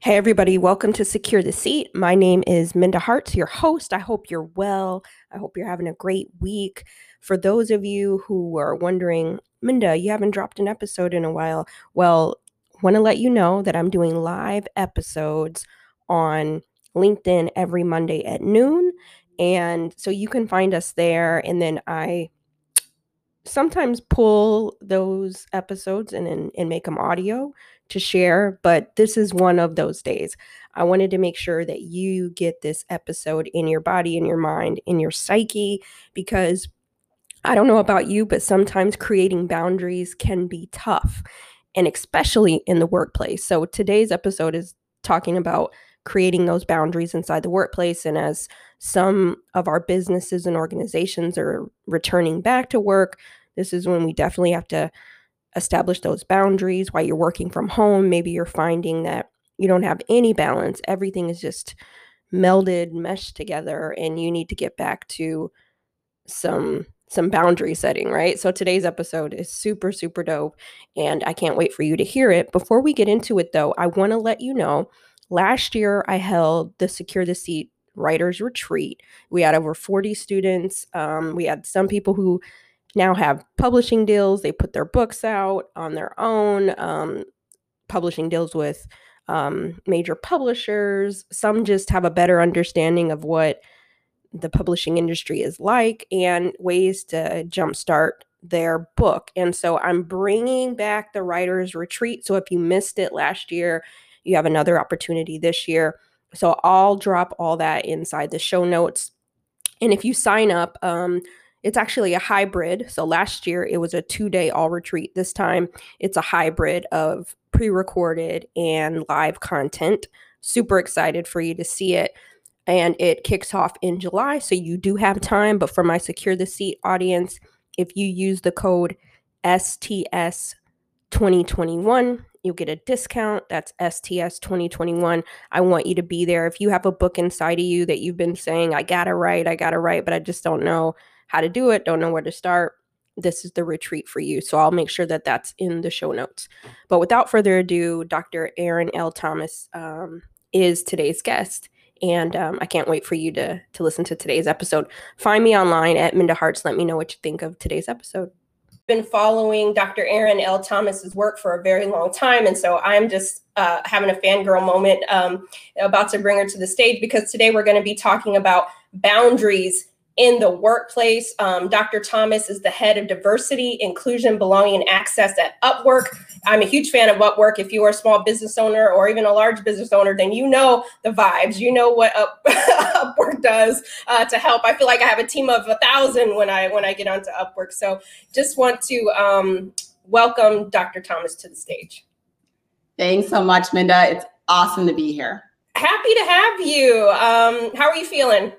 Hey, everybody, welcome to Secure the Seat. My name is Minda Harts, your host. I hope you're well. I hope you're having a great week. For those of you who are wondering, Minda, you haven't dropped an episode in a while. Well, want to let you know that I'm doing live episodes on LinkedIn every Monday at noon. And so you can find us there. And then I sometimes pull those episodes and, and, and make them audio to share, but this is one of those days. I wanted to make sure that you get this episode in your body, in your mind, in your psyche, because I don't know about you, but sometimes creating boundaries can be tough, and especially in the workplace. So today's episode is talking about creating those boundaries inside the workplace. And as some of our businesses and organizations are returning back to work, this is when we definitely have to establish those boundaries while you're working from home. Maybe you're finding that you don't have any balance, everything is just melded, meshed together, and you need to get back to some some boundary setting, right? So today's episode is super, super dope, and I can't wait for you to hear it. Before we get into it, though, I want to let you know last year I held the Secure the Seat Writers Retreat. We had over 40 students. Um, we had some people who now have publishing deals. They put their books out on their own, um, publishing deals with um, major publishers. Some just have a better understanding of what the publishing industry is like and ways to jumpstart their book. And so I'm bringing back the Writers Retreat. So if you missed it last year, you have another opportunity this year. So I'll drop all that inside the show notes. And if you sign up, um, it's actually a hybrid. So last year it was a two day all retreat. This time it's a hybrid of pre recorded and live content. Super excited for you to see it. And it kicks off in July. So you do have time. But for my Secure the Seat audience, if you use the code STS 2021, you'll get a discount. That's STS 2021. I want you to be there. If you have a book inside of you that you've been saying, I gotta write, I gotta write, but I just don't know how to do it, don't know where to start, this is the retreat for you. So I'll make sure that that's in the show notes. But without further ado, Dr. Erin L. Thomas um, is today's guest. And um, I can't wait for you to, to listen to today's episode. Find me online at Minda Harts. Let me know what you think of today's episode. Been following Dr. Erin L. Thomas's work for a very long time, and so I'm just uh, having a fangirl moment um, about to bring her to the stage because today we're going to be talking about boundaries in the workplace. Um, Dr. Thomas is the head of diversity, inclusion, belonging, and access at Upwork. I'm a huge fan of Upwork. If you are a small business owner or even a large business owner, then you know the vibes. You know what Up, Upwork does uh, to help. I feel like I have a team of a thousand when I when I get onto Upwork. So just want to um, welcome Dr. Thomas to the stage. Thanks so much, Minda. It's awesome to be here. Happy to have you. Um, how are you feeling?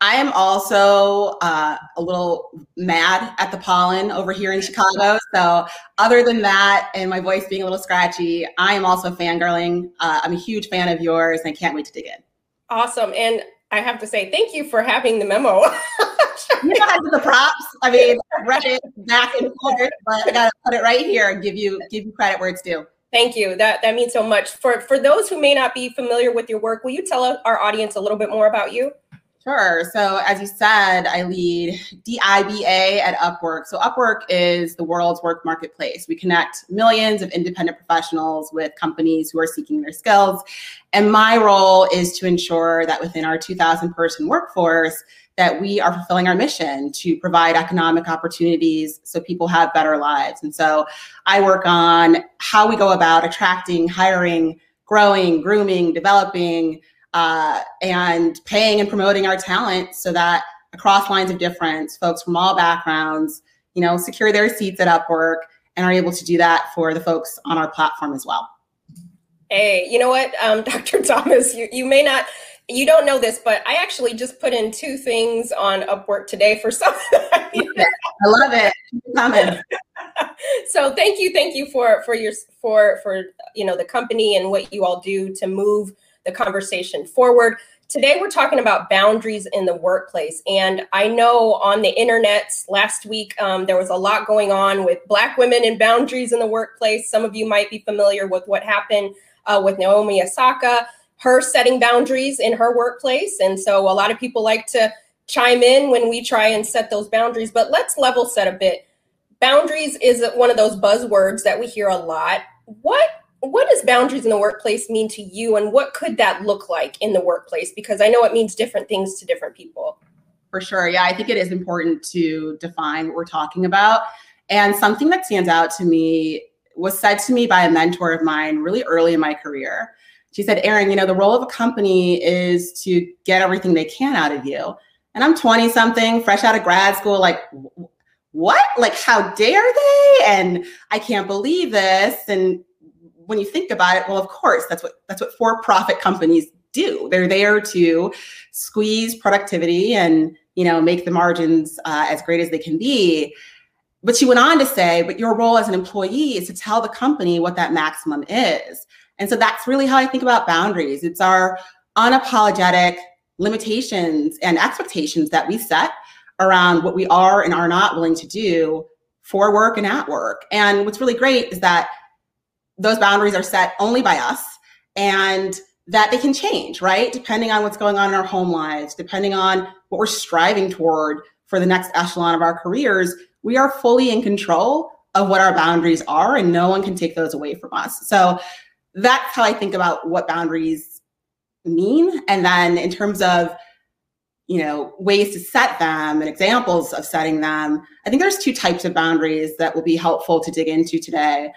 I am also uh, a little mad at the pollen over here in Chicago. So, other than that, and my voice being a little scratchy, I am also fangirling. Uh, I'm a huge fan of yours and I can't wait to dig in. Awesome. And I have to say, thank you for having the memo. you I the props. I mean, read it back and forth, but I got to put it right here and give you give you credit where it's due. Thank you. That that means so much. For for those who may not be familiar with your work, will you tell our audience a little bit more about you? Sure. So, as you said, I lead DIBA at Upwork. So, Upwork is the world's work marketplace. We connect millions of independent professionals with companies who are seeking their skills. And my role is to ensure that within our 2,000 person workforce, that we are fulfilling our mission to provide economic opportunities so people have better lives. And so, I work on how we go about attracting, hiring, growing, grooming, developing uh, and paying and promoting our talent so that across lines of difference, folks from all backgrounds, you know, secure their seats at Upwork and are able to do that for the folks on our platform as well. Hey, you know what, um, Dr. Thomas, you, you may not, you don't know this, but I actually just put in two things on Upwork today for some. I love it. Coming. so thank you, thank you for for your for for you know the company and what you all do to move the conversation forward. Today, we're talking about boundaries in the workplace. And I know on the internet last week, um, there was a lot going on with Black women and boundaries in the workplace. Some of you might be familiar with what happened uh, with Naomi Osaka, her setting boundaries in her workplace. And so a lot of people like to chime in when we try and set those boundaries, but let's level set a bit. Boundaries is one of those buzzwords that we hear a lot. What what does boundaries in the workplace mean to you and what could that look like in the workplace because I know it means different things to different people. For sure. Yeah, I think it is important to define what we're talking about. And something that stands out to me was said to me by a mentor of mine really early in my career. She said, Erin, you know, the role of a company is to get everything they can out of you. And I'm 20 something, fresh out of grad school, like, what? Like, how dare they? And I can't believe this. And when you think about it, well, of course, that's what that's what for-profit companies do. They're there to squeeze productivity and you know make the margins uh, as great as they can be. But she went on to say, but your role as an employee is to tell the company what that maximum is. And so that's really how I think about boundaries. It's our unapologetic limitations and expectations that we set around what we are and are not willing to do for work and at work. And what's really great is that those boundaries are set only by us and that they can change, right? Depending on what's going on in our home lives, depending on what we're striving toward for the next echelon of our careers, we are fully in control of what our boundaries are and no one can take those away from us. So that's how I think about what boundaries mean. And then in terms of you know ways to set them and examples of setting them i think there's two types of boundaries that will be helpful to dig into today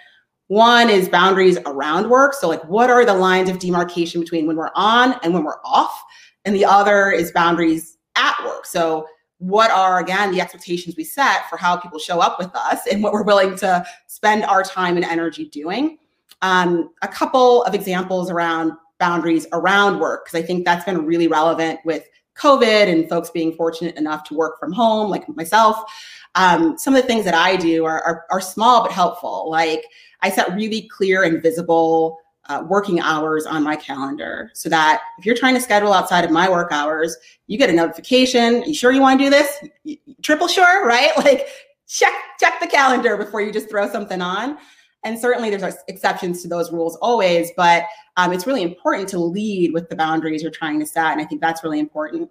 one is boundaries around work. So, like, what are the lines of demarcation between when we're on and when we're off? And the other is boundaries at work. So, what are, again, the expectations we set for how people show up with us and what we're willing to spend our time and energy doing? Um, a couple of examples around boundaries around work, because I think that's been really relevant with COVID and folks being fortunate enough to work from home, like myself. Um, some of the things that I do are, are, are small but helpful, like I set really clear and visible uh, working hours on my calendar so that if you're trying to schedule outside of my work hours, you get a notification. Are you sure you want to do this? Triple sure, right? Like check check the calendar before you just throw something on. And certainly there's exceptions to those rules always, but um, it's really important to lead with the boundaries you're trying to set. And I think that's really important.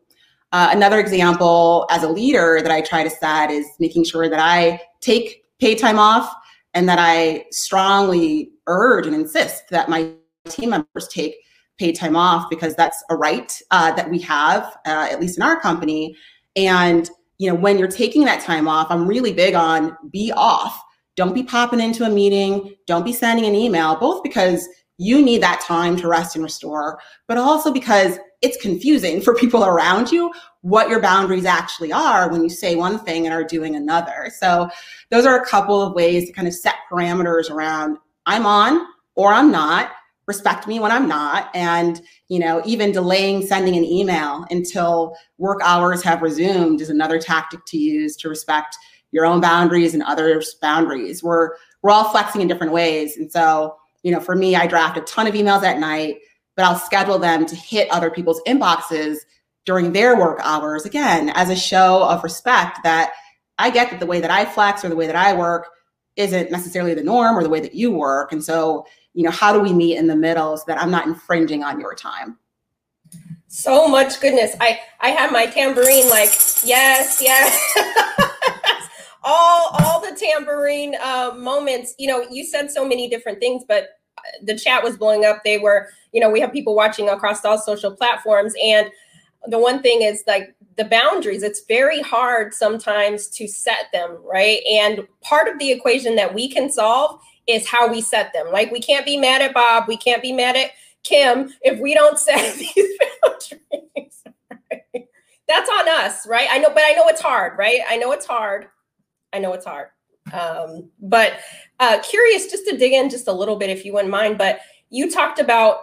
Uh, another example as a leader that I try to set is making sure that I take paid time off and that I strongly urge and insist that my team members take paid time off because that's a right uh, that we have, uh, at least in our company. And you know, when you're taking that time off, I'm really big on be off. Don't be popping into a meeting. Don't be sending an email. Both because you need that time to rest and restore, but also because it's confusing for people around you what your boundaries actually are when you say one thing and are doing another. So, those are a couple of ways to kind of set parameters around I'm on or I'm not. Respect me when I'm not. And, you know, even delaying sending an email until work hours have resumed is another tactic to use to respect your own boundaries and others' boundaries. We're we're all flexing in different ways. And so, you know, for me, I draft a ton of emails at night but I'll schedule them to hit other people's inboxes during their work hours, again, as a show of respect that I get that the way that I flex or the way that I work isn't necessarily the norm or the way that you work. And so, you know, how do we meet in the middle so that I'm not infringing on your time? So much goodness. I I have my tambourine like, yes, yes. all all the tambourine uh, moments. You know, you said so many different things, but the chat was blowing up. They were, you know, we have people watching across all social platforms. And the one thing is like the boundaries, it's very hard sometimes to set them, right? And part of the equation that we can solve is how we set them. Like we can't be mad at Bob, we can't be mad at Kim if we don't set these boundaries. That's on us, right? I know, but I know it's hard, right? I know it's hard. I know it's hard. Um, but uh, curious just to dig in just a little bit, if you wouldn't mind. But you talked about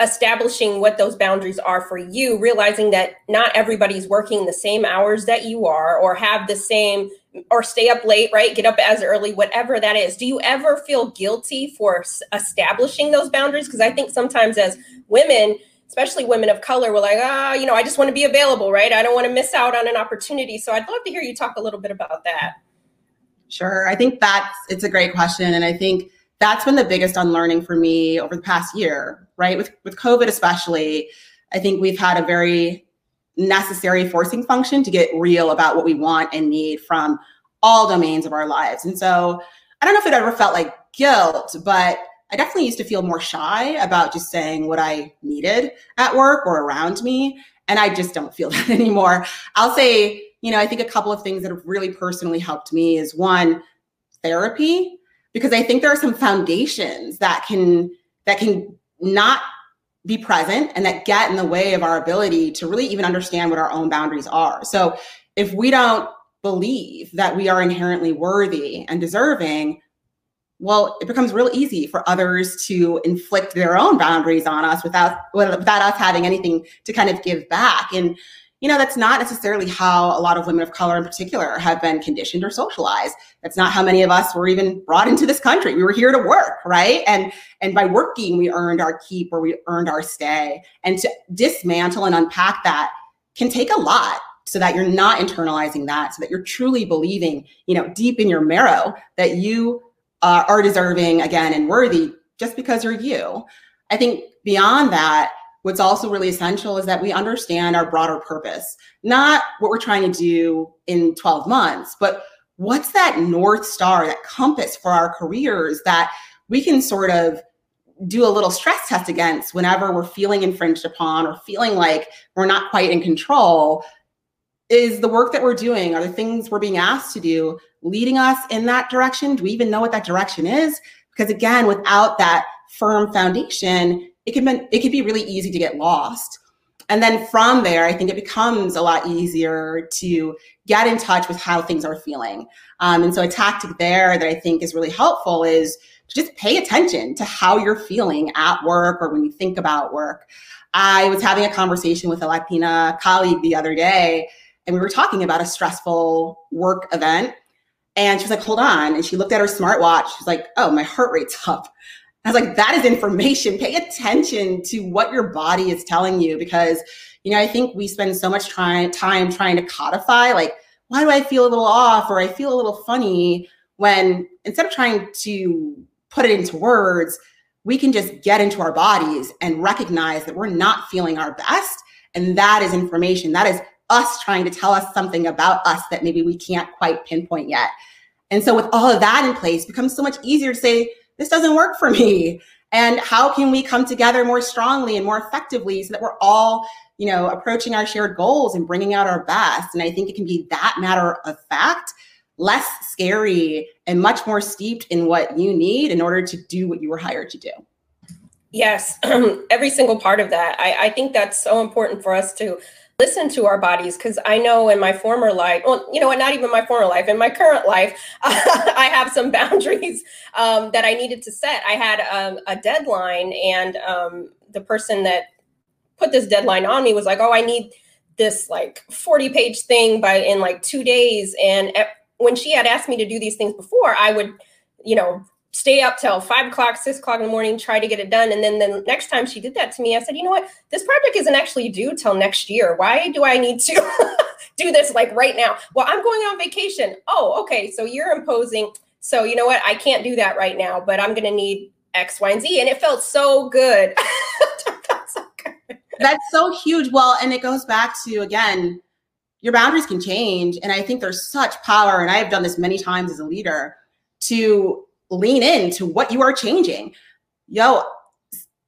establishing what those boundaries are for you, realizing that not everybody's working the same hours that you are, or have the same, or stay up late, right? Get up as early, whatever that is. Do you ever feel guilty for establishing those boundaries? Because I think sometimes as women, especially women of color, we're like, ah, oh, you know, I just want to be available, right? I don't want to miss out on an opportunity. So I'd love to hear you talk a little bit about that. Sure. I think that's it's a great question. And I think that's been the biggest unlearning for me over the past year, right? With with COVID especially, I think we've had a very necessary forcing function to get real about what we want and need from all domains of our lives. And so I don't know if it ever felt like guilt, but I definitely used to feel more shy about just saying what I needed at work or around me. And I just don't feel that anymore. I'll say, you know, I think a couple of things that have really personally helped me is one, therapy, because I think there are some foundations that can that can not be present and that get in the way of our ability to really even understand what our own boundaries are. So if we don't believe that we are inherently worthy and deserving, well, it becomes real easy for others to inflict their own boundaries on us without without us having anything to kind of give back. And you know, that's not necessarily how a lot of women of color in particular have been conditioned or socialized. That's not how many of us were even brought into this country. We were here to work, right? And and by working, we earned our keep or we earned our stay. And to dismantle and unpack that can take a lot so that you're not internalizing that, so that you're truly believing, you know, deep in your marrow that you uh, are deserving again and worthy just because you're you. I think beyond that, what's also really essential is that we understand our broader purpose, not what we're trying to do in 12 months, but what's that North Star, that compass for our careers that we can sort of do a little stress test against whenever we're feeling infringed upon or feeling like we're not quite in control is the work that we're doing are the things we're being asked to do leading us in that direction? Do we even know what that direction is? Because again, without that firm foundation, it can be, it can be really easy to get lost. And then from there, I think it becomes a lot easier to get in touch with how things are feeling. Um, and so a tactic there that I think is really helpful is to just pay attention to how you're feeling at work or when you think about work. I was having a conversation with a Latina colleague the other day, and we were talking about a stressful work event. And she was like, hold on. And she looked at her smartwatch. She was like, oh, my heart rate's up. I was like, that is information. Pay attention to what your body is telling you because, you know, I think we spend so much try- time trying to codify, like, why do I feel a little off or I feel a little funny when instead of trying to put it into words, we can just get into our bodies and recognize that we're not feeling our best. And that is information. That is us trying to tell us something about us that maybe we can't quite pinpoint yet. And so with all of that in place, becomes so much easier to say, this doesn't work for me. And how can we come together more strongly and more effectively so that we're all, you know, approaching our shared goals and bringing out our best? And I think it can be that matter of fact, less scary and much more steeped in what you need in order to do what you were hired to do. Yes, every single part of that. I, I think that's so important for us to listen to our bodies because I know in my former life, well, you know what, not even my former life, in my current life, I have some boundaries um, that I needed to set. I had um, a deadline, and um, the person that put this deadline on me was like, "Oh, I need this like 40 page thing by in like two days." And at, when she had asked me to do these things before, I would, you know, stay up till five o'clock, six o'clock in the morning, try to get it done. And then the next time she did that to me, I said, you know what? This project isn't actually due till next year. Why do I need to do this like right now? Well, I'm going on vacation. Oh, okay. So you're imposing. So you know what? I can't do that right now, but I'm going to need X, Y, and Z. And it felt so good. That's so huge. Well, and it goes back to, again, your boundaries can change. And I think there's such power, and I have done this many times as a leader, to lean into what you are changing. Yo,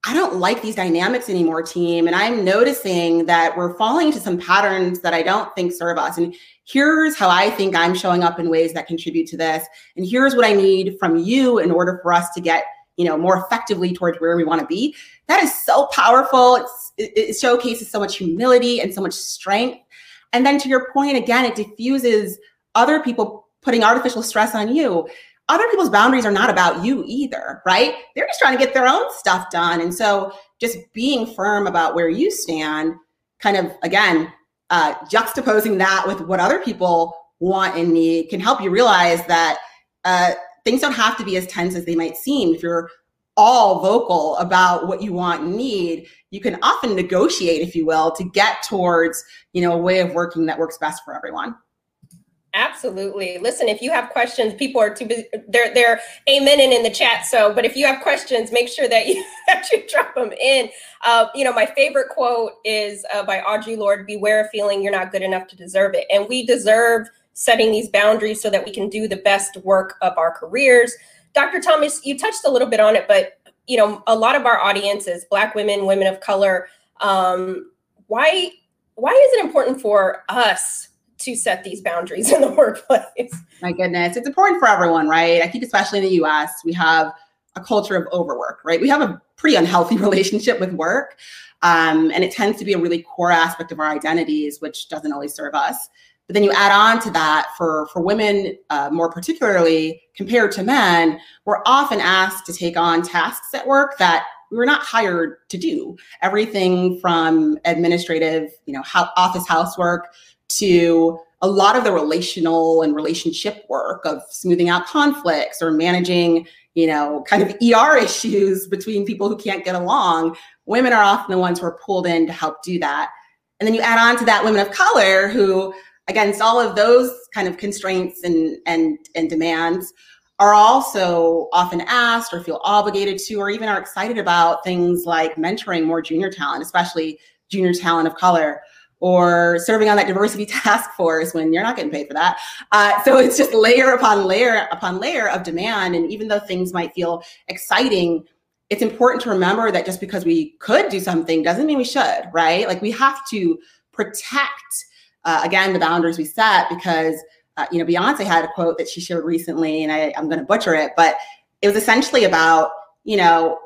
I don't like these dynamics anymore, team. And I'm noticing that we're falling into some patterns that I don't think serve us. And here's how I think I'm showing up in ways that contribute to this. And here's what I need from you in order for us to get, you know, more effectively towards where we want to be. That is so powerful. It's, it, it showcases so much humility and so much strength. And then to your point, again, it diffuses other people putting artificial stress on you other people's boundaries are not about you either, right? They're just trying to get their own stuff done. And so just being firm about where you stand, kind of again, uh, juxtaposing that with what other people want and need can help you realize that uh, things don't have to be as tense as they might seem. If you're all vocal about what you want and need, you can often negotiate, if you will, to get towards, you know, a way of working that works best for everyone. Absolutely. Listen, if you have questions, people are too busy. They're they're amening in the chat. So, but if you have questions, make sure that you actually drop them in. Uh, you know, my favorite quote is uh, by Audre Lorde: "Beware of feeling you're not good enough to deserve it." And we deserve setting these boundaries so that we can do the best work of our careers. Dr. Thomas, you touched a little bit on it, but you know, a lot of our audience is Black women, women of color. Um, why why is it important for us to set these boundaries in the workplace. My goodness, it's important for everyone, right? I think especially in the US, we have a culture of overwork, right? We have a pretty unhealthy relationship with work. Um, and it tends to be a really core aspect of our identities, which doesn't always serve us. But then you add on to that for, for women, uh, more particularly compared to men, we're often asked to take on tasks at work that we were not hired to do. Everything from administrative, you know, office housework to a lot of the relational and relationship work of smoothing out conflicts or managing you know kind of er issues between people who can't get along. Women are often the ones who are pulled in to help do that. And then you add on to that women of color who against all of those kind of constraints and and and demands are also often asked or feel obligated to or even are excited about things like mentoring more junior talent especially junior talent of color or serving on that diversity task force when you're not getting paid for that. Uh, so it's just layer upon layer upon layer of demand. And even though things might feel exciting, it's important to remember that just because we could do something doesn't mean we should, right? Like we have to protect, uh, again, the boundaries we set because, uh, you know, Beyonce had a quote that she shared recently, and I, I'm going to butcher it, but it was essentially about, you know,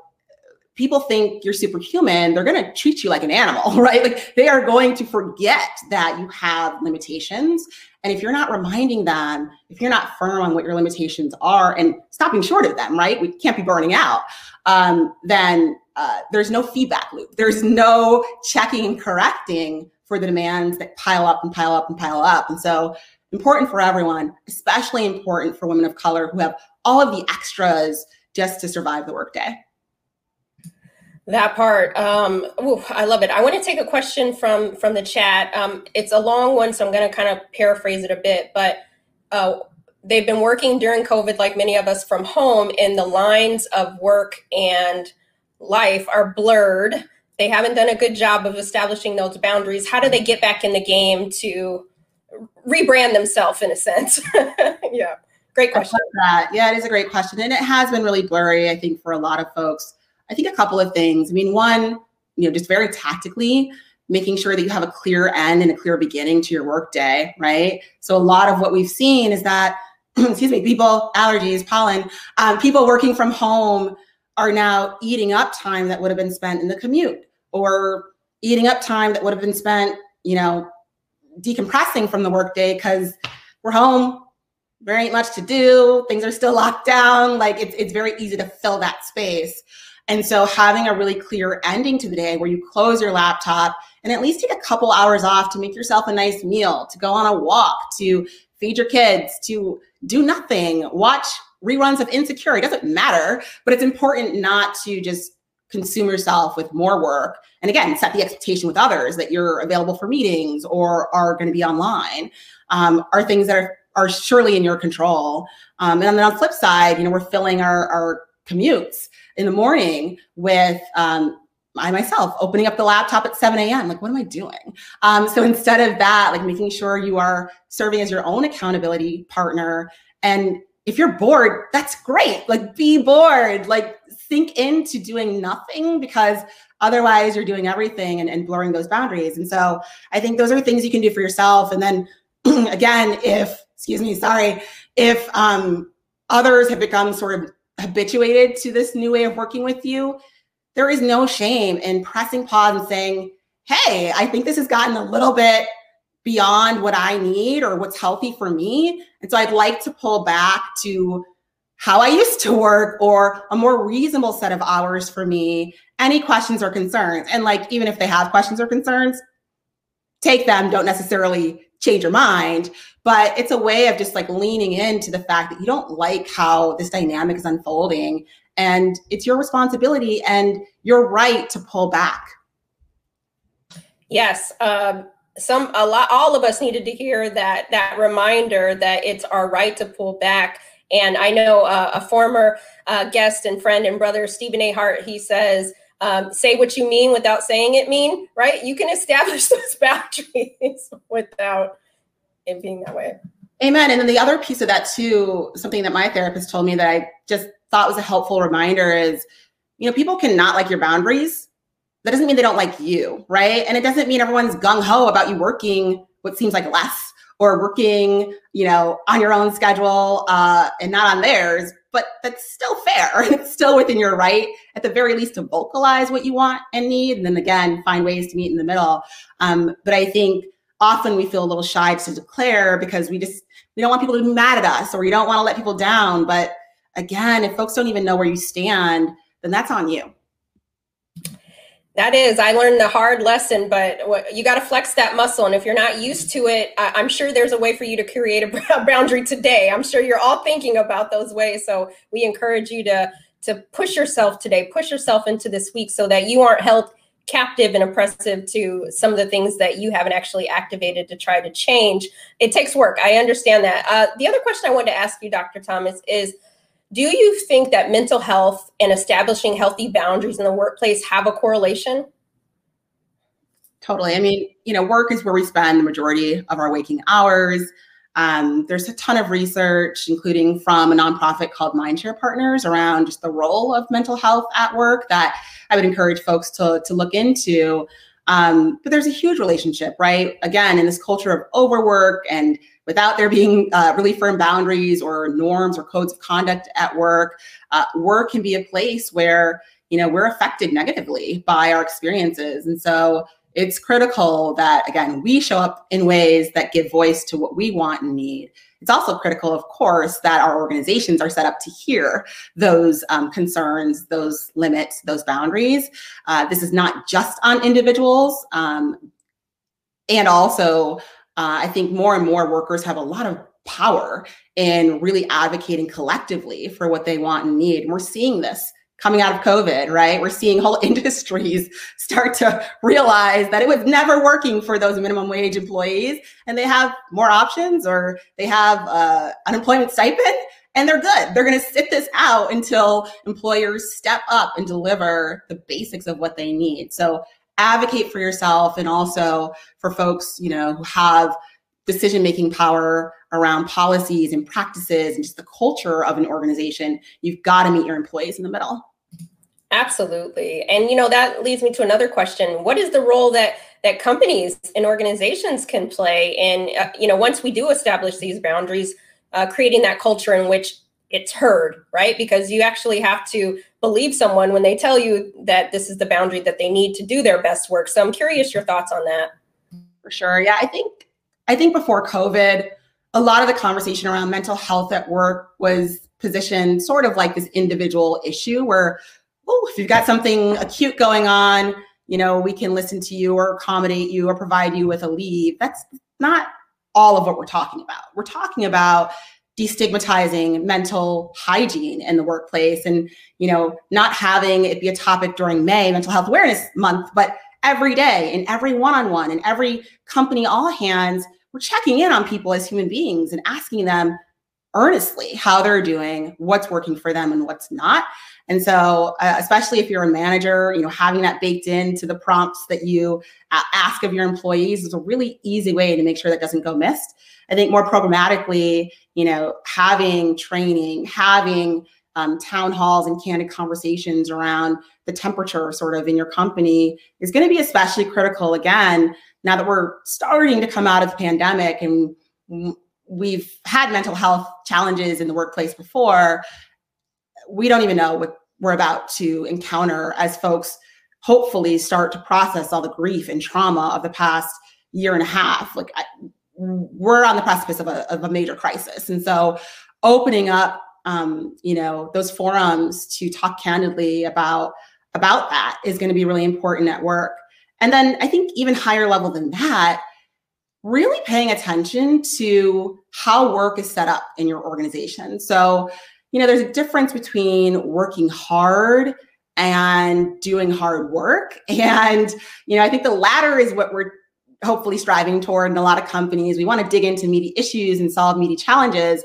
people think you're superhuman, they're going to treat you like an animal, right? Like they are going to forget that you have limitations. And if you're not reminding them, if you're not firm on what your limitations are and stopping short of them, right? We can't be burning out. Um, then uh, there's no feedback loop. There's no checking and correcting for the demands that pile up and pile up and pile up. And so important for everyone, especially important for women of color who have all of the extras just to survive the workday. That part, um, ooh, I love it. I want to take a question from from the chat. Um, it's a long one, so I'm going to kind of paraphrase it a bit. But uh, they've been working during COVID, like many of us, from home, and the lines of work and life are blurred. They haven't done a good job of establishing those boundaries. How do they get back in the game to rebrand themselves, in a sense? yeah, great question. Yeah, it is a great question, and it has been really blurry. I think for a lot of folks. I think a couple of things. I mean, one, you know, just very tactically, making sure that you have a clear end and a clear beginning to your workday, right? So a lot of what we've seen is that, excuse me, people, allergies, pollen, um, people working from home are now eating up time that would have been spent in the commute or eating up time that would have been spent, you know, decompressing from the workday because we're home, there ain't much to do, things are still locked down. Like it's, it's very easy to fill that space. And so having a really clear ending to the day where you close your laptop and at least take a couple hours off to make yourself a nice meal, to go on a walk, to feed your kids, to do nothing, watch reruns of Insecure. It doesn't matter, but it's important not to just consume yourself with more work. And again, set the expectation with others that you're available for meetings or are going to be online um, are things that are, are surely in your control. Um, and then on the flip side, you know, we're filling our, our commutes in the morning with um, I myself opening up the laptop at 7 a.m. Like, what am I doing? Um, so instead of that, like making sure you are serving as your own accountability partner. And if you're bored, that's great. Like, be bored. Like, sink into doing nothing because otherwise you're doing everything and, and blurring those boundaries. And so I think those are things you can do for yourself. And then again, if, excuse me, sorry, if um, others have become sort of habituated to this new way of working with you, there is no shame in pressing pause and saying, Hey, I think this has gotten a little bit beyond what I need or what's healthy for me. And so I'd like to pull back to how I used to work or a more reasonable set of hours for me. Any questions or concerns? And like, even if they have questions or concerns, take them, don't necessarily change your mind but it's a way of just like leaning into the fact that you don't like how this dynamic is unfolding and it's your responsibility and your right to pull back. Yes um, some a lot all of us needed to hear that that reminder that it's our right to pull back. And i know uh, a former uh, guest and friend and brother stephen a. Hart he says um, say what you mean without saying it mean right? You can establish those boundaries without being that way amen and then the other piece of that too something that my therapist told me that i just thought was a helpful reminder is you know people can not like your boundaries that doesn't mean they don't like you, right? And it doesn't mean everyone's gung ho about you working what seems like less or working, you know, on your own schedule uh, and not on theirs. But that's still fair. It's still within your right, at the very least, to vocalize what you want and need, and then again find ways to meet in the middle. Um, but I think often we feel a little shy to declare because we just we don't want people to be mad at us or we don't want to let people down. But again, if folks don't even know where you stand, then that's on you. That is, I learned the hard lesson, but you got to flex that muscle. And if you're not used to it, I'm sure there's a way for you to create a boundary today. I'm sure you're all thinking about those ways. So we encourage you to to push yourself today, push yourself into this week, so that you aren't held captive and oppressive to some of the things that you haven't actually activated to try to change. It takes work. I understand that. Uh, the other question I wanted to ask you, Dr. Thomas, is do you think that mental health and establishing healthy boundaries in the workplace have a correlation? Totally. I mean, you know, work is where we spend the majority of our waking hours. Um, there's a ton of research, including from a nonprofit called Mindshare Partners, around just the role of mental health at work that I would encourage folks to, to look into. Um, but there's a huge relationship, right? Again, in this culture of overwork and without there being uh, really firm boundaries or norms or codes of conduct at work, uh, work can be a place where you know we're affected negatively by our experiences, and so it's critical that again we show up in ways that give voice to what we want and need. It's also critical, of course, that our organizations are set up to hear those um, concerns, those limits, those boundaries. Uh, this is not just on individuals. Um, and also uh, I think more and more workers have a lot of power in really advocating collectively for what they want and need. And we're seeing this coming out of COVID, right? We're seeing whole industries start to realize that it was never working for those minimum wage employees and they have more options or they have uh, unemployment stipend and they're good. They're going to sit this out until employers step up and deliver the basics of what they need. So advocate for yourself and also for folks, you know, who have decision making power around policies and practices and just the culture of an organization, you've got to meet your employees in the middle. Absolutely. And you know that leads me to another question. What is the role that that companies and organizations can play in uh, you know once we do establish these boundaries uh, creating that culture in which it's heard, right? Because you actually have to believe someone when they tell you that this is the boundary that they need to do their best work. So I'm curious your thoughts on that. For sure. Yeah, I think I think before COVID, a lot of the conversation around mental health at work was positioned sort of like this individual issue where, oh, if you've got something acute going on, you know, we can listen to you or accommodate you or provide you with a leave. That's not all of what we're talking about. We're talking about destigmatizing mental hygiene in the workplace and you know not having it be a topic during may mental health awareness month but every day in every one-on-one in every company all hands we're checking in on people as human beings and asking them earnestly how they're doing what's working for them and what's not and so uh, especially if you're a manager you know having that baked into the prompts that you uh, ask of your employees is a really easy way to make sure that doesn't go missed. I think more programmatically, you know, having training, having um, town halls and candid conversations around the temperature sort of in your company is going to be especially critical again now that we're starting to come out of the pandemic and we've had mental health challenges in the workplace before we don't even know what we're about to encounter as folks hopefully start to process all the grief and trauma of the past year and a half like I, we're on the precipice of a, of a major crisis. And so opening up, um, you know, those forums to talk candidly about, about that is going to be really important at work. And then I think even higher level than that, really paying attention to how work is set up in your organization. So, you know, there's a difference between working hard and doing hard work. And, you know, I think the latter is what we're hopefully striving toward in a lot of companies. We want to dig into meaty issues and solve meaty challenges.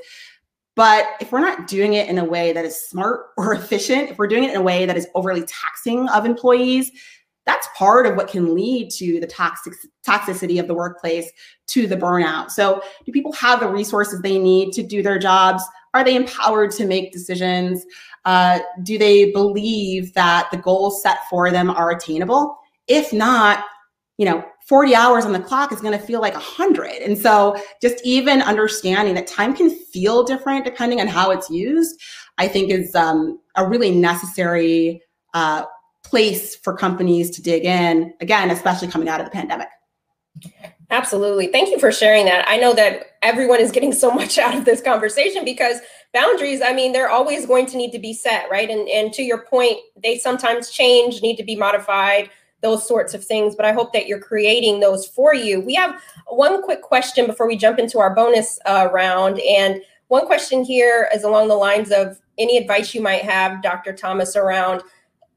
But if we're not doing it in a way that is smart or efficient, if we're doing it in a way that is overly taxing of employees, that's part of what can lead to the toxic toxicity of the workplace to the burnout. So, do people have the resources they need to do their jobs? Are they empowered to make decisions? Uh, do they believe that the goals set for them are attainable? If not, you know, 40 hours on the clock is going to feel like 100. And so, just even understanding that time can feel different depending on how it's used, I think is um, a really necessary uh, place for companies to dig in, again, especially coming out of the pandemic. Absolutely. Thank you for sharing that. I know that everyone is getting so much out of this conversation because boundaries, I mean, they're always going to need to be set, right? And and to your point, they sometimes change, need to be modified, those sorts of things, but I hope that you're creating those for you. We have one quick question before we jump into our bonus uh, round and one question here is along the lines of any advice you might have, Dr. Thomas, around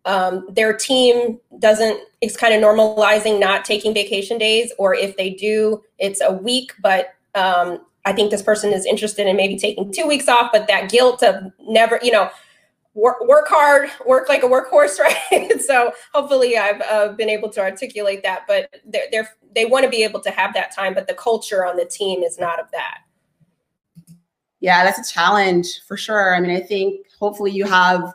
um, their team doesn't it's kind of normalizing not taking vacation days or if they do it's a week but um, i think this person is interested in maybe taking two weeks off but that guilt of never you know work, work hard work like a workhorse right? So hopefully i've uh, been able to articulate that but they're, they're they want to be able to have that time but the culture on the team is not of that. Yeah that's a challenge for sure. I mean i think hopefully you have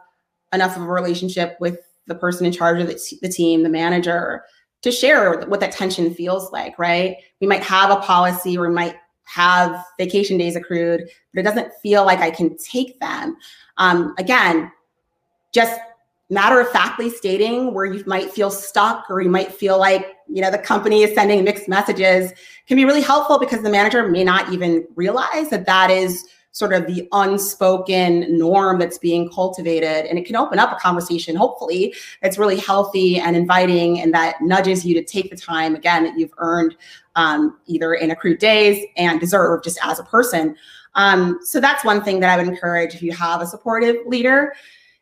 enough of a relationship with the person in charge of the, the team, the manager, to share what that tension feels like, right? We might have a policy or we might have vacation days accrued, but it doesn't feel like I can take them. Um, again, just matter of factly stating where you might feel stuck or you might feel like you know the company is sending mixed messages can be really helpful because the manager may not even realize that that is sort of the unspoken norm that's being cultivated. And it can open up a conversation, hopefully, that's really healthy and inviting and that nudges you to take the time, again, that you've earned um, either in accrued days and deserve just as a person. Um, so that's one thing that I would encourage if you have a supportive leader.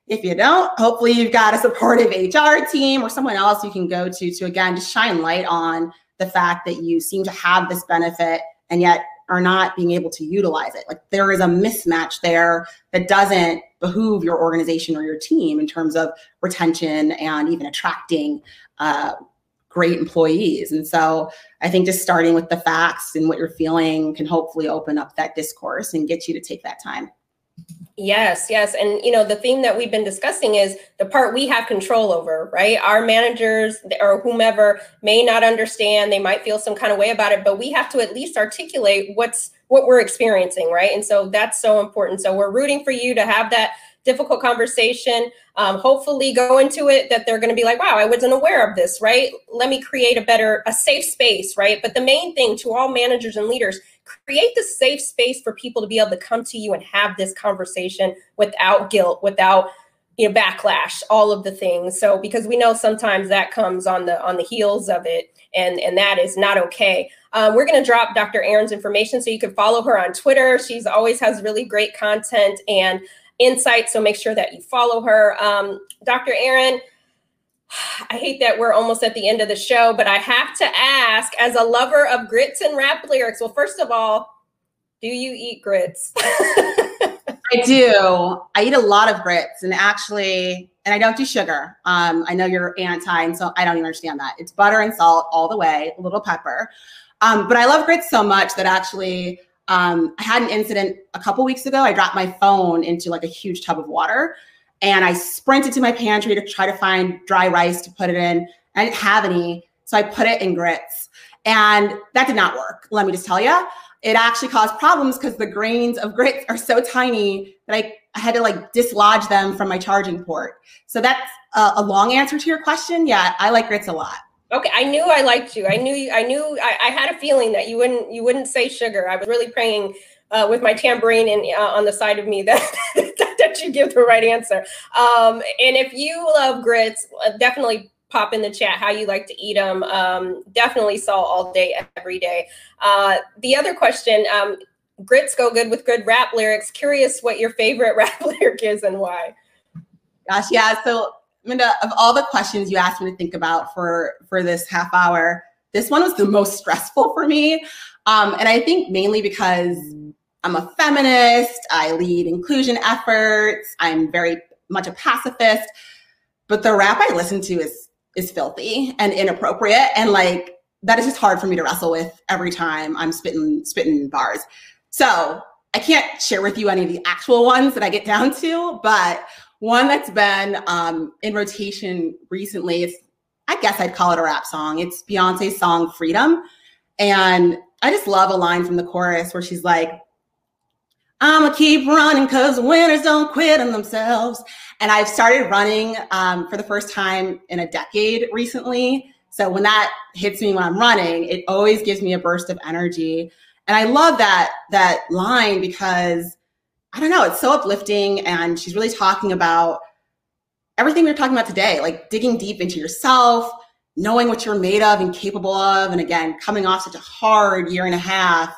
If you don't, hopefully you've got a supportive HR team or someone else you can go to to again just shine light on the fact that you seem to have this benefit and yet are not being able to utilize it. Like there is a mismatch there that doesn't behoove your organization or your team in terms of retention and even attracting uh, great employees. And so I think just starting with the facts and what you're feeling can hopefully open up that discourse and get you to take that time. Yes, yes. And you know, the theme that we've been discussing is the part we have control over, right? Our managers or whomever may not understand, they might feel some kind of way about it, but we have to at least articulate what's what we're experiencing, right? And so that's so important. So we're rooting for you to have that difficult conversation. Um, hopefully, go into it that they're going to be like, wow, I wasn't aware of this, right? Let me create a better, a safe space, right? But the main thing to all managers and leaders, create the safe space for people to be able to come to you and have this conversation without guilt, without you know backlash all of the things so because we know sometimes that comes on the on the heels of it and and that is not okay uh, we're going to drop dr erin's information so you can follow her on twitter she's always has really great content and insight. So make sure that you follow her. Um, Dr. Erin, I hate that we're almost at the end of the show, but I have to ask, as a lover of grits and rap lyrics, well, first of all, do you eat grits? I do. I eat a lot of grits, and actually, and I don't do sugar. Um, I know you're anti, and so I don't even understand that. It's butter and salt all the way, a little pepper. Um, but I love grits so much that actually um, I had an incident a couple weeks ago. I dropped my phone into like a huge tub of water and I sprinted to my pantry to try to find dry rice to put it in. I didn't have any. So I put it in grits. And that did not work. Let me just tell you. It actually caused problems because the grains of grits are so tiny that I, had to like dislodge them from my charging port. So that's a, a long answer to your question. Yeah, I like grits a lot. Okay, I knew I liked you. I knew. I knew I, I had a feeling that you wouldn't you wouldn't say sugar. I was really praying uh, with my tambourine uh, on the side of me that that you give the right answer. Um, and if you love grits, uh, definitely pop in the chat how you like to eat them. Um, definitely salt all day, every day. Uh, the other question: um, grits go good with good rap lyrics. Curious what your favorite rap lyric is and why. Gosh, yeah. So Minda, of all the questions you asked me to think about for for this half hour, this one was the most stressful for me. Um, and I think mainly because I'm a feminist, I lead inclusion efforts, I'm very much a pacifist, but the rap I listen to is is filthy and inappropriate and like that is just hard for me to wrestle with every time I'm spitting spitting bars. So I can't share with you any of the actual ones that I get down to, but one that's been um, in rotation recently, it's I guess I'd call it a rap song. It's Beyonce's song Freedom. And I just love a line from the chorus where she's like, I'ma keep running because winners don't quit on themselves. And I've started running um, for the first time in a decade recently. So when that hits me when I'm running, it always gives me a burst of energy. And I love that that line because I don't know, it's so uplifting and she's really talking about everything we are talking about today, like digging deep into yourself, knowing what you're made of and capable of and again, coming off such a hard year and a half.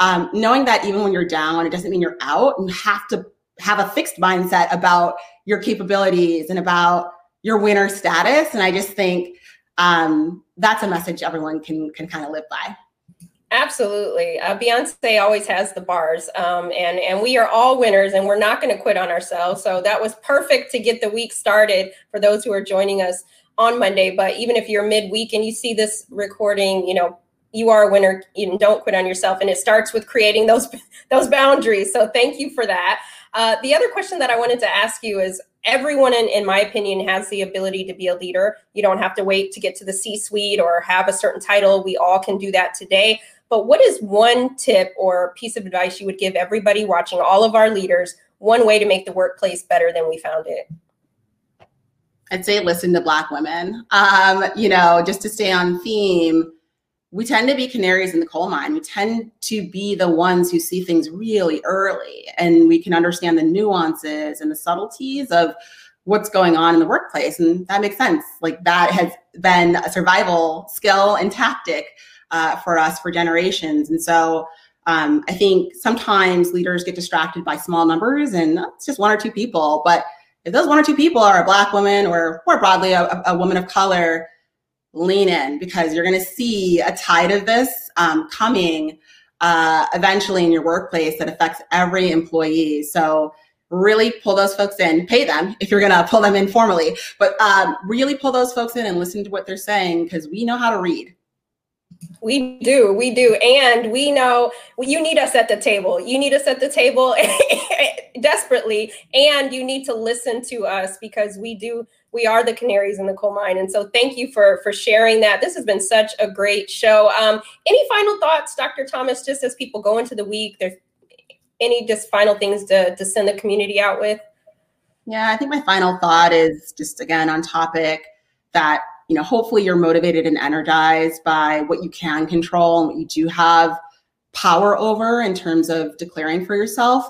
Um, knowing that even when you're down, it doesn't mean you're out. You have to have a fixed mindset about your capabilities and about your winner status. And I just think um, that's a message everyone can can kind of live by. Absolutely, uh, Beyonce always has the bars, um, and and we are all winners, and we're not going to quit on ourselves. So that was perfect to get the week started for those who are joining us on Monday. But even if you're midweek and you see this recording, you know you are a winner. You don't quit on yourself, and it starts with creating those those boundaries. So thank you for that. Uh, the other question that I wanted to ask you is everyone, in, in my opinion, has the ability to be a leader. You don't have to wait to get to the C suite or have a certain title. We all can do that today. But what is one tip or piece of advice you would give everybody watching, all of our leaders, one way to make the workplace better than we found it? I'd say listen to Black women. Um, you know, just to stay on theme, we tend to be canaries in the coal mine. We tend to be the ones who see things really early and we can understand the nuances and the subtleties of what's going on in the workplace. And that makes sense. Like that has been a survival skill and tactic uh, for us for generations. And so um, I think sometimes leaders get distracted by small numbers and it's just one or two people. But if those one or two people are a Black woman or more broadly, a, a woman of color, lean in because you're going to see a tide of this um, coming uh, eventually in your workplace that affects every employee. So really pull those folks in, pay them if you're going to pull them in formally, but um, really pull those folks in and listen to what they're saying because we know how to read. We do, we do. And we know you need us at the table. You need us at the table desperately. And you need to listen to us because we do, we are the canaries in the coal mine. And so thank you for for sharing that. This has been such a great show. Um, any final thoughts, Dr. Thomas, just as people go into the week, there's any just final things to, to send the community out with? Yeah, I think my final thought is just again on topic that you know, hopefully you're motivated and energized by what you can control and what you do have power over in terms of declaring for yourself.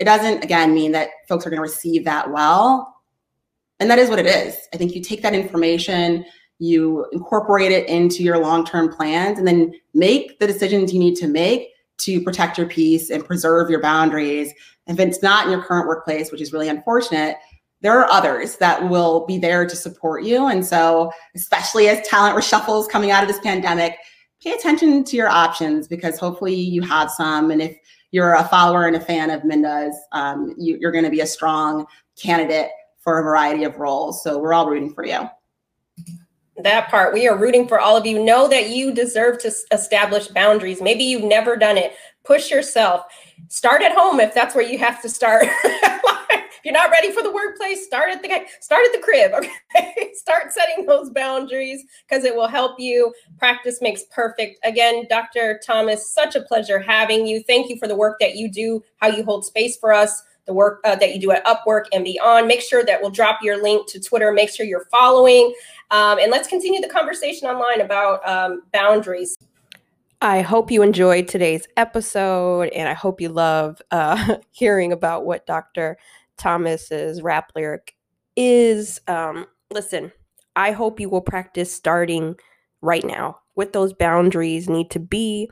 It doesn't, again, mean that folks are going to receive that well. And that is what it is. I think you take that information, you incorporate it into your long term plans, and then make the decisions you need to make to protect your peace and preserve your boundaries. If it's not in your current workplace, which is really unfortunate, there are others that will be there to support you. And so, especially as talent reshuffles coming out of this pandemic, pay attention to your options because hopefully you have some. And if you're a follower and a fan of Minda's, um, you, you're going to be a strong candidate for a variety of roles. So we're all rooting for you. That part, we are rooting for all of you. Know that you deserve to establish boundaries. Maybe you've never done it. Push yourself. Start at home if that's where you have to start. If you're not ready for the workplace, start at the start at the crib. Okay, start setting those boundaries because it will help you. Practice makes perfect. Again, Dr. Thomas, such a pleasure having you. Thank you for the work that you do, how you hold space for us, the work uh, that you do at Upwork and beyond. Make sure that we'll drop your link to Twitter. Make sure you're following, um, and let's continue the conversation online about um, boundaries. I hope you enjoyed today's episode, and I hope you love uh, hearing about what Dr. Thomas's rap lyric is um, listen, I hope you will practice starting right now. What those boundaries need to be,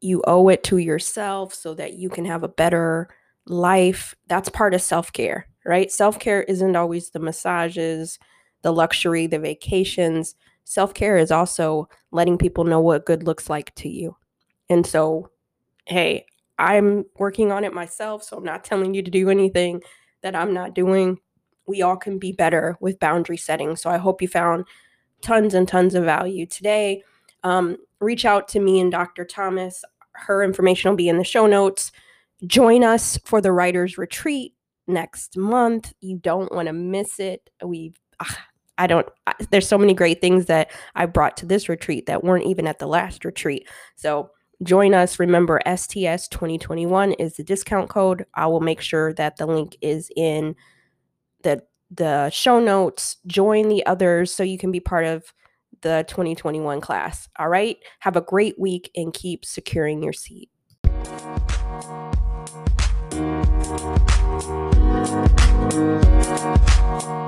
you owe it to yourself so that you can have a better life. That's part of self care, right? Self care isn't always the massages, the luxury, the vacations. self care is also letting people know what good looks like to you. And so, hey, I'm working on it myself. So I'm not telling you to do anything that I'm not doing. We all can be better with boundary setting. So I hope you found tons and tons of value today. Um, reach out to me and Dr. Thomas. Her information will be in the show notes. Join us for the writers retreat next month. You don't want to miss it. We ah, I don't I, there's so many great things that I brought to this retreat that weren't even at the last retreat. So join us. Remember STS 2021 is the discount code. I will make sure that the link is in the the show notes. Join the others so you can be part of the 2021 class. All right? Have a great week and keep securing your seat. Thank you.